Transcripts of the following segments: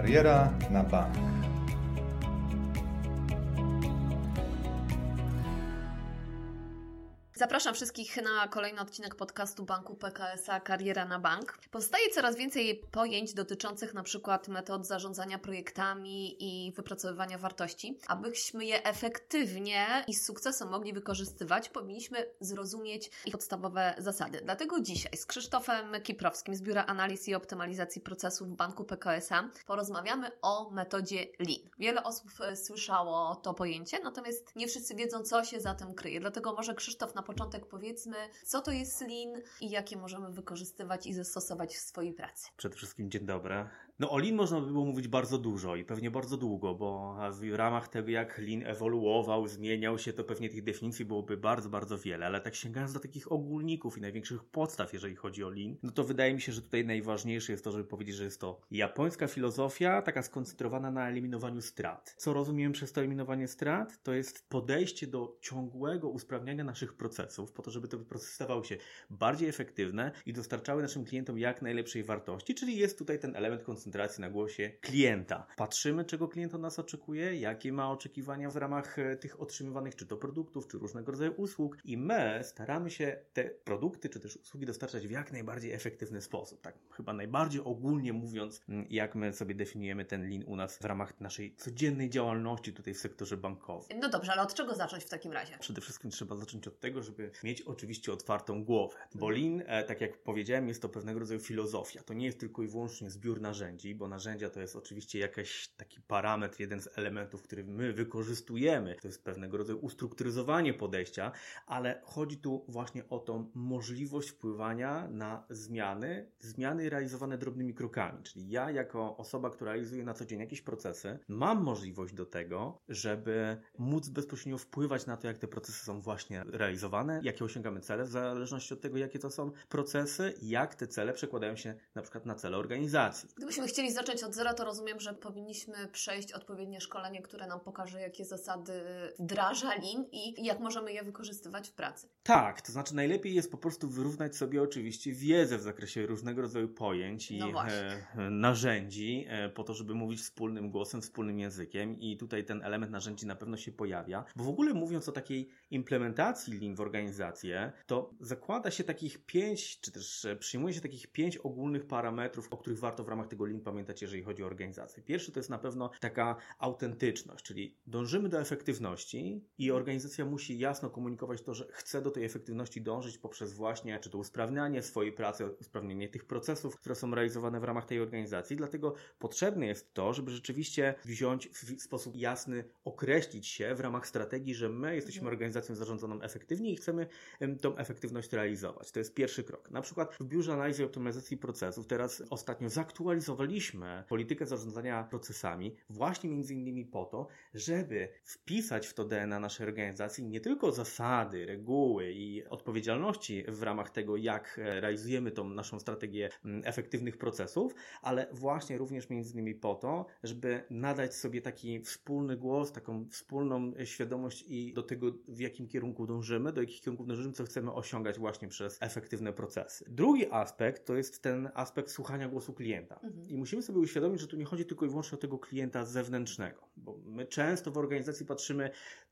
Kariera na Zapraszam wszystkich na kolejny odcinek podcastu Banku PKSA Kariera na Bank. Powstaje coraz więcej pojęć dotyczących na przykład metod zarządzania projektami i wypracowywania wartości. Abyśmy je efektywnie i z sukcesem mogli wykorzystywać, powinniśmy zrozumieć ich podstawowe zasady. Dlatego dzisiaj z Krzysztofem Kiprowskim z Biura Analiz i Optymalizacji Procesów w Banku PKSA porozmawiamy o metodzie Lean. Wiele osób e, słyszało to pojęcie, natomiast nie wszyscy wiedzą, co się za tym kryje. Dlatego może Krzysztof na początek powiedzmy, co to jest Lean i jakie możemy wykorzystywać i zastosować w swojej pracy. Przede wszystkim dzień dobry. No o Lean można by było mówić bardzo dużo i pewnie bardzo długo, bo w ramach tego jak Lean ewoluował, zmieniał się, to pewnie tych definicji byłoby bardzo, bardzo wiele, ale tak sięgając do takich ogólników i największych podstaw, jeżeli chodzi o Lean, no to wydaje mi się, że tutaj najważniejsze jest to, żeby powiedzieć, że jest to japońska filozofia, taka skoncentrowana na eliminowaniu strat. Co rozumiem przez to eliminowanie strat? To jest podejście do ciągłego usprawniania naszych procesów, po to, żeby te procesy stawały się bardziej efektywne i dostarczały naszym klientom jak najlepszej wartości, czyli jest tutaj ten element koncentracji koncentracji na głosie klienta. Patrzymy, czego klient od nas oczekuje, jakie ma oczekiwania w ramach e, tych otrzymywanych czy to produktów, czy różnego rodzaju usług i my staramy się te produkty, czy też usługi dostarczać w jak najbardziej efektywny sposób. Tak, chyba najbardziej ogólnie mówiąc, jak my sobie definiujemy ten lean u nas w ramach naszej codziennej działalności tutaj w sektorze bankowym. No dobrze, ale od czego zacząć w takim razie? Przede wszystkim trzeba zacząć od tego, żeby mieć oczywiście otwartą głowę, bo lean, e, tak jak powiedziałem, jest to pewnego rodzaju filozofia. To nie jest tylko i wyłącznie zbiór narzędzi, narzędzi, bo narzędzia to jest oczywiście jakiś taki parametr, jeden z elementów, który my wykorzystujemy. To jest pewnego rodzaju ustrukturyzowanie podejścia, ale chodzi tu właśnie o tą możliwość wpływania na zmiany, zmiany realizowane drobnymi krokami. Czyli ja, jako osoba, która realizuje na co dzień jakieś procesy, mam możliwość do tego, żeby móc bezpośrednio wpływać na to, jak te procesy są właśnie realizowane, jakie osiągamy cele, w zależności od tego, jakie to są procesy, jak te cele przekładają się na przykład na cele organizacji. Gdybyśmy chcieli zacząć od zera, to rozumiem, że powinniśmy przejść odpowiednie szkolenie, które nam pokaże, jakie zasady wdraża Lean i jak możemy je wykorzystywać w pracy. Tak, to znaczy najlepiej jest po prostu wyrównać sobie oczywiście wiedzę w zakresie różnego rodzaju pojęć i no e, narzędzi e, po to, żeby mówić wspólnym głosem, wspólnym językiem i tutaj ten element narzędzi na pewno się pojawia, bo w ogóle mówiąc o takiej implementacji Lean w organizację, to zakłada się takich pięć, czy też e, przyjmuje się takich pięć ogólnych parametrów, o których warto w ramach tego Lean pamiętać, jeżeli chodzi o organizację. Pierwszy to jest na pewno taka autentyczność, czyli dążymy do efektywności i organizacja musi jasno komunikować to, że chce do tej efektywności dążyć poprzez właśnie czy to usprawnianie swojej pracy, usprawnienie tych procesów, które są realizowane w ramach tej organizacji. Dlatego potrzebne jest to, żeby rzeczywiście wziąć w sposób jasny, określić się w ramach strategii, że my jesteśmy organizacją zarządzaną efektywnie i chcemy tą efektywność realizować. To jest pierwszy krok. Na przykład w biurze analizy i optymalizacji procesów teraz ostatnio zaktualizowaliśmy stworzyliśmy politykę zarządzania procesami właśnie między innymi po to, żeby wpisać w to DNA naszej organizacji nie tylko zasady, reguły i odpowiedzialności w ramach tego, jak realizujemy tą naszą strategię mm, efektywnych procesów, ale właśnie również między innymi po to, żeby nadać sobie taki wspólny głos, taką wspólną świadomość i do tego, w jakim kierunku dążymy, do jakich kierunków dążymy, co chcemy osiągać właśnie przez efektywne procesy. Drugi aspekt to jest ten aspekt słuchania głosu klienta. Mhm. I musimy sobie uświadomić, że tu nie chodzi tylko i wyłącznie o tego klienta zewnętrznego, bo my często w organizacji patrzymy,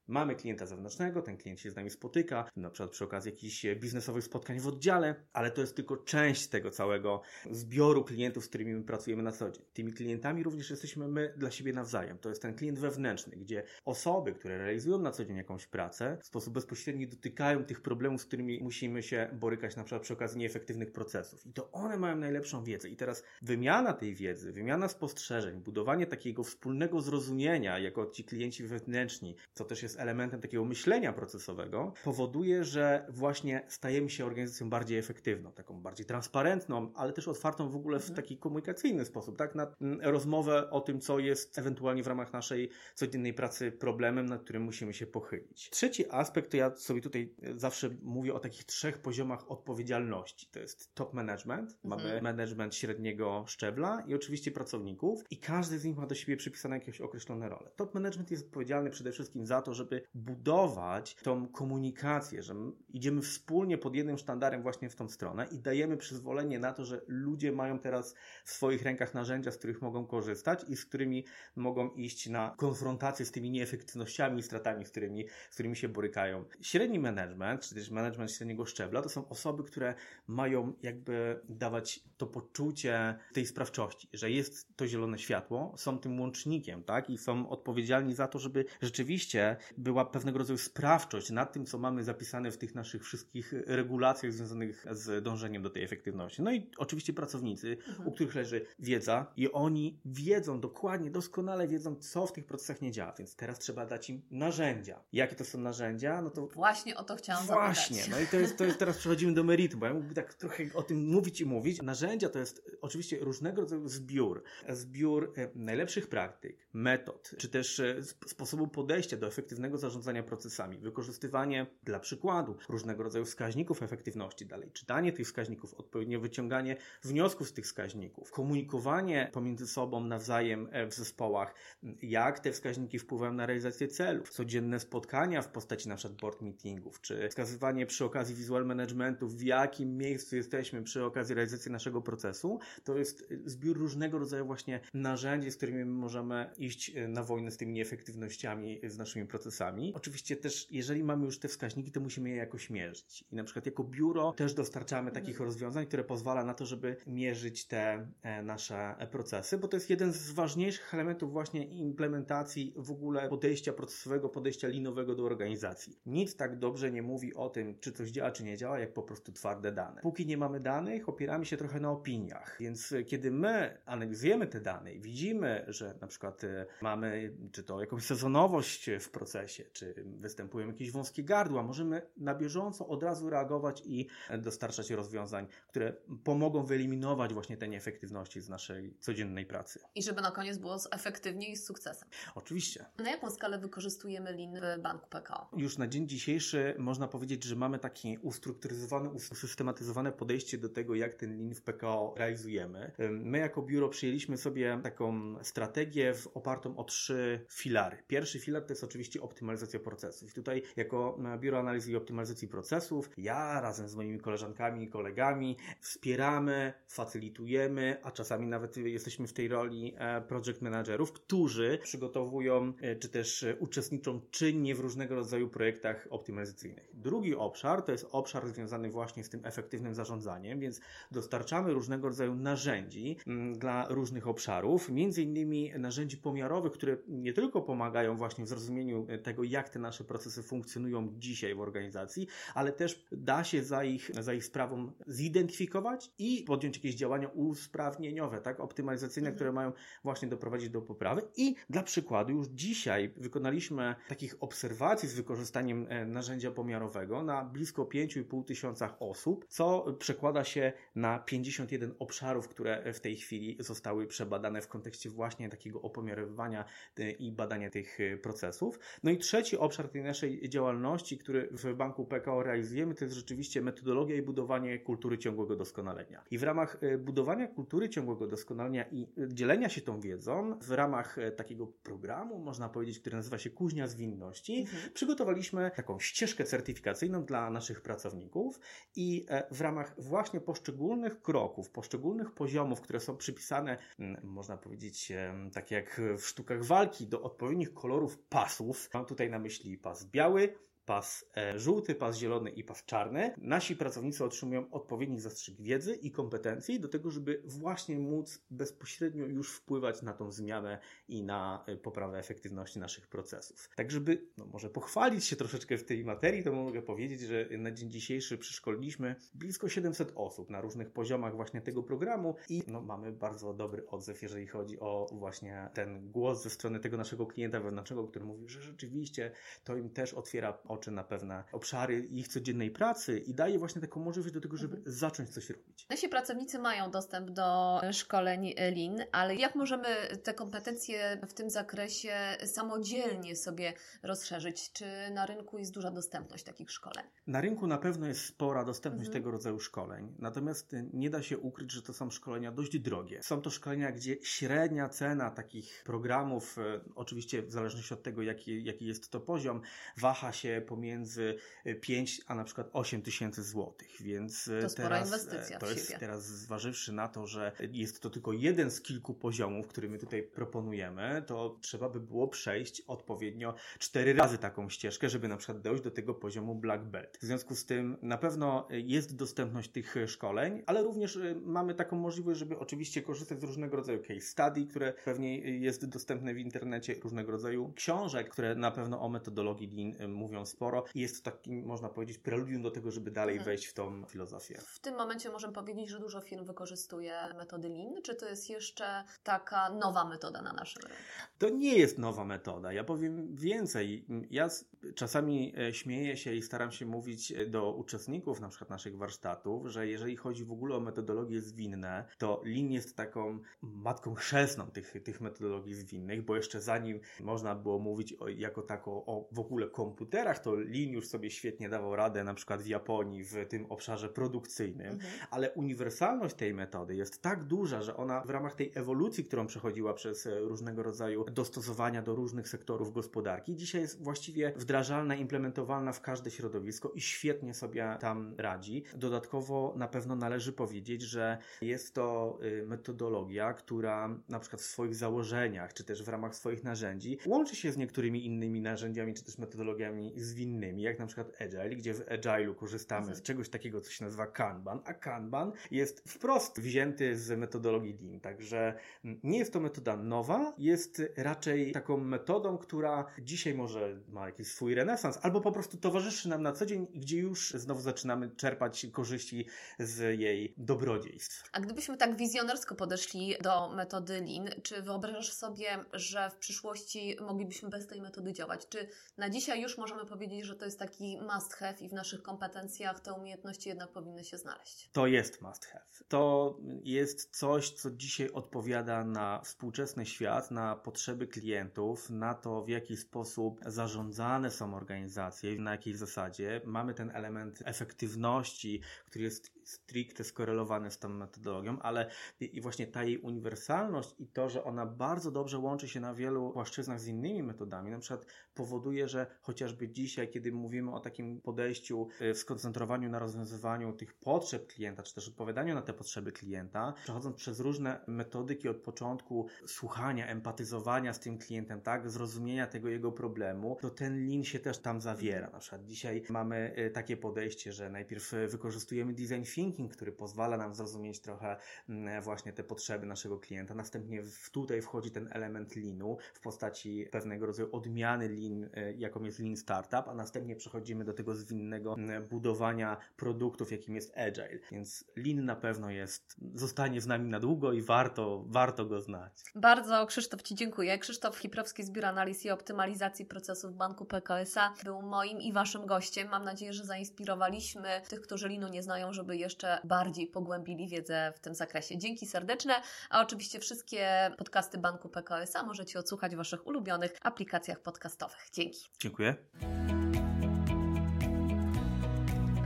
mamy klienta zewnętrznego, ten klient się z nami spotyka, na przykład przy okazji jakichś biznesowych spotkań w oddziale, ale to jest tylko część tego całego zbioru klientów, z którymi my pracujemy na co dzień. Tymi klientami również jesteśmy my dla siebie nawzajem. To jest ten klient wewnętrzny, gdzie osoby, które realizują na co dzień jakąś pracę, w sposób bezpośredni dotykają tych problemów, z którymi musimy się borykać na przykład przy okazji nieefektywnych procesów. I to one mają najlepszą wiedzę. I teraz wymiana tej wiedzy, wymiana spostrzeżeń, budowanie takiego wspólnego zrozumienia jako ci klienci wewnętrzni, co też jest elementem takiego myślenia procesowego, powoduje, że właśnie stajemy się organizacją bardziej efektywną, taką bardziej transparentną, ale też otwartą w ogóle w mhm. taki komunikacyjny sposób, tak? Na rozmowę o tym, co jest ewentualnie w ramach naszej codziennej pracy problemem, nad którym musimy się pochylić. Trzeci aspekt, to ja sobie tutaj zawsze mówię o takich trzech poziomach odpowiedzialności. To jest top management, mhm. mamy management średniego szczebla i oczywiście pracowników i każdy z nich ma do siebie przypisane jakieś określone role. Top management jest odpowiedzialny przede wszystkim za to, żeby żeby budować tą komunikację, że idziemy wspólnie pod jednym sztandarem właśnie w tą stronę i dajemy przyzwolenie na to, że ludzie mają teraz w swoich rękach narzędzia, z których mogą korzystać i z którymi mogą iść na konfrontację z tymi nieefektywnościami i stratami, z którymi, z którymi się borykają. Średni management, czy też management średniego szczebla, to są osoby, które mają jakby dawać to poczucie tej sprawczości, że jest to zielone światło, są tym łącznikiem, tak? I są odpowiedzialni za to, żeby rzeczywiście była pewnego rodzaju sprawczość nad tym, co mamy zapisane w tych naszych wszystkich regulacjach związanych z dążeniem do tej efektywności. No i oczywiście pracownicy, mhm. u których leży wiedza i oni wiedzą dokładnie, doskonale wiedzą, co w tych procesach nie działa, więc teraz trzeba dać im narzędzia. Jakie to są narzędzia? No to właśnie o to chciałam Właśnie, zapytać. no i to jest, to jest teraz przechodzimy do meritum, bo ja mógłbym tak trochę o tym mówić i mówić. Narzędzia to jest oczywiście różnego rodzaju zbiór. Zbiór e, najlepszych praktyk, metod, czy też e, sposobu podejścia do efektywnego zarządzania procesami. Wykorzystywanie dla przykładu różnego rodzaju wskaźników efektywności, dalej czytanie tych wskaźników, odpowiednio wyciąganie wniosków z tych wskaźników, komunikowanie pomiędzy sobą nawzajem e, w zespołach, jak te wskaźniki wpływają na realizację celów, codzienne spotkania w postaci na przykład board meetingów, czy wskazywanie przy okazji visual managementu, w jakim miejscu jesteśmy przy okazji realizacji naszego procesu, to jest zbiór różnego rodzaju właśnie narzędzi, z którymi możemy iść e, na wojnę z tymi nieefektywnościami, z naszymi procesami. Oczywiście też, jeżeli mamy już te wskaźniki, to musimy je jakoś mierzyć. I na przykład jako biuro też dostarczamy takich mhm. rozwiązań, które pozwala na to, żeby mierzyć te e, nasze procesy, bo to jest jeden z ważniejszych elementów właśnie implementacji w ogóle podejścia procesowego, podejścia linowego do organizacji. Nic tak dobrze nie mówi o tym, czy coś działa, czy nie działa, jak po prostu twarde dane. Póki nie mamy danych, opieramy się trochę na opiniach. Więc e, kiedy my analizujemy te dane i widzimy, że na przykład e, mamy czy to jakąś sezonowość w procesie, czy występują jakieś wąskie gardła, możemy na bieżąco od razu reagować i dostarczać rozwiązań, które pomogą wyeliminować właśnie te nieefektywności z naszej codziennej pracy. I żeby na koniec było efektywnie i z sukcesem. Oczywiście. Na jaką skalę wykorzystujemy Lean w Banku PKO? Już na dzień dzisiejszy można powiedzieć, że mamy takie ustrukturyzowane, usystematyzowane podejście do tego, jak ten Lean w PKO realizujemy. My jako biuro przyjęliśmy sobie taką strategię opartą o trzy filary. Pierwszy filar to jest oczywiście optymalizacja procesów. Tutaj jako biuro analizy i optymalizacji procesów, ja razem z moimi koleżankami i kolegami wspieramy, facylitujemy, a czasami nawet jesteśmy w tej roli e, project managerów, którzy przygotowują e, czy też e, uczestniczą czynnie w różnego rodzaju projektach optymalizacyjnych. Drugi obszar to jest obszar związany właśnie z tym efektywnym zarządzaniem, więc dostarczamy różnego rodzaju narzędzi mm, dla różnych obszarów, między innymi narzędzi pomiarowych, które nie tylko pomagają właśnie w zrozumieniu tego, jak te nasze procesy funkcjonują dzisiaj w organizacji, ale też da się za ich, za ich sprawą zidentyfikować i podjąć jakieś działania usprawnieniowe, tak, optymalizacyjne, mhm. które mają właśnie doprowadzić do poprawy. I dla przykładu, już dzisiaj wykonaliśmy takich obserwacji z wykorzystaniem e, narzędzia pomiarowego na blisko 5,5 tysiącach osób, co przekłada się na 51 obszarów, które w tej chwili zostały przebadane w kontekście właśnie takiego opomiarowywania e, i badania tych e, procesów. No i trzeci obszar tej naszej działalności, który w banku PKO realizujemy, to jest rzeczywiście metodologia i budowanie kultury ciągłego doskonalenia. I w ramach e, budowania kultury ciągłego doskonalenia i dzielenia się tą wiedzą, w ramach takiego programu, można powiedzieć, który nazywa się Kuźnia Zwinności, mhm. przygotowaliśmy taką ścieżkę certyfikacyjną dla naszych pracowników i w ramach właśnie poszczególnych kroków, poszczególnych poziomów, które są przypisane, mm, można powiedzieć, tak jak w sztukach walki, do odpowiednich kolorów pasów. Mam tutaj na myśli pas biały, pas e, żółty, pas zielony i pas czarny. Nasi pracownicy otrzymują odpowiedni zastrzyk wiedzy i kompetencji do tego, żeby właśnie móc bezpośrednio już wpływać na tą zmianę i na e, poprawę efektywności naszych procesów. Tak, żeby no, może pochwalić się troszeczkę w tej materii, to mogę powiedzieć, że na dzień dzisiejszy przeszkoliliśmy blisko 700 osób na różnych poziomach właśnie tego programu i no, mamy bardzo dobry odzew, jeżeli chodzi o właśnie ten głos ze strony tego naszego klienta wewnętrznego, który mówi, że rzeczywiście to im też otwiera oczy oczy na pewne obszary ich codziennej pracy i daje właśnie taką możliwość do tego, żeby mhm. zacząć coś robić. Nasi pracownicy mają dostęp do szkoleń LIN, ale jak możemy te kompetencje w tym zakresie samodzielnie sobie rozszerzyć? Czy na rynku jest duża dostępność takich szkoleń? Na rynku na pewno jest spora dostępność mhm. tego rodzaju szkoleń, natomiast nie da się ukryć, że to są szkolenia dość drogie. Są to szkolenia, gdzie średnia cena takich programów, e, oczywiście w zależności od tego, jaki, jaki jest to poziom, waha się pomiędzy 5 a na przykład 8 tysięcy złotych, więc e, to teraz, inwestycja to jest teraz zważywszy na to, że jest to tylko jeden z kilku poziomów, który my tutaj proponujemy, to trzeba by było przejść odpowiednio cztery razy taką ścieżkę, żeby na przykład dojść do tego poziomu black belt. W związku z tym na pewno jest dostępność tych szkoleń, ale również mamy taką możliwość, żeby oczywiście korzystać z różnego rodzaju case study, które pewnie jest dostępne w internecie, różnego rodzaju książek, które na pewno o metodologii Lean mówią sporo. Jest to taki, można powiedzieć, preludium do tego, żeby dalej mhm. wejść w tą filozofię. W tym momencie możemy powiedzieć, że dużo firm wykorzystuje metody Lean. Czy to jest jeszcze taka nowa metoda na naszym rynku? To nie jest nowa metoda. Ja powiem więcej. Ja czasami e, śmieję się i staram się mówić e, do uczestników na przykład naszych warsztatów, że jeżeli chodzi w ogóle o metodologie zwinne, to Lean jest taką matką chrzestną tych, tych metodologii zwinnych, bo jeszcze zanim można było mówić o, jako tako o w ogóle komputerach, to Lean już sobie świetnie dawał radę na przykład w Japonii w tym obszarze produkcyjnym, mhm. ale uniwersalność tej metody jest tak duża, że ona w ramach tej ewolucji, którą przechodziła przez e, różnego rodzaju dostosowania do różnych sektorów gospodarki, dzisiaj jest właściwie wdrażalna, implementowalna w każde środowisko i świetnie sobie tam radzi. Dodatkowo na pewno należy powiedzieć, że jest to y, metodologia, która na przykład w swoich założeniach, czy też w ramach swoich narzędzi łączy się z niektórymi innymi narzędziami, czy też metodologiami zwinnymi, jak na przykład Agile, gdzie w Agile'u korzystamy mhm. z czegoś takiego, co się nazywa Kanban, a Kanban jest wprost wzięty z metodologii Lean, także mm, nie jest to metoda nowa, jest raczej taką metodą, która dzisiaj może ma jakiś swój renesans, albo po prostu towarzyszy nam na co dzień, gdzie już znowu zaczynamy czerpać korzyści z jej dobrodziejstw. A gdybyśmy tak wizjonersko podeszli do metody Lean, czy wyobrażasz sobie, że w przyszłości moglibyśmy bez tej metody działać? Czy na dzisiaj już możemy powiedzieć, że to jest taki must have i w naszych kompetencjach te umiejętności jednak powinny się znaleźć? To jest must have. To jest coś, co dzisiaj odpowiada na współczesny świat, na potrzeby klientów, na to, w jaki sposób zarządzane są organizacje, na jakiej zasadzie. Mamy ten element efektywności, który jest stricte skorelowany z tą metodologią, ale i właśnie ta jej uniwersalność i to, że ona bardzo dobrze łączy się na wielu płaszczyznach z innymi metodami, na przykład powoduje, że chociażby dzisiaj, kiedy mówimy o takim podejściu w y, skoncentrowaniu na rozwiązywaniu tych potrzeb klienta, czy też odpowiadaniu na te potrzeby klienta, przechodząc przez różne metodyki od początku słuchania, empatyzowania z tym klientem, tak, zrozumienia tego jego problemu, to ten lin się też tam zawiera. Na przykład dzisiaj mamy y, takie podejście, że najpierw y, wykorzystujemy design thinking, który pozwala nam zrozumieć trochę mm, właśnie te potrzeby naszego klienta. Następnie tutaj wchodzi ten element linu w postaci pewnego rodzaju odmiany lin, jaką jest lean startup, a następnie przechodzimy do tego zwinnego mm, budowania produktów, jakim jest agile. Więc lean na pewno jest, zostanie z nami na długo i warto, warto go znać. Bardzo Krzysztof Ci dziękuję. Krzysztof Hiprowski z Biura Analiz i Optymalizacji Procesów Banku PKSA był moim i Waszym gościem. Mam nadzieję, że zainspirowaliśmy tych, którzy linu nie znają, żeby je jeszcze bardziej pogłębili wiedzę w tym zakresie. Dzięki serdeczne, a oczywiście wszystkie podcasty Banku PKS-a możecie odsłuchać w Waszych ulubionych aplikacjach podcastowych. Dzięki. Dziękuję.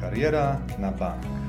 Kariera na bank.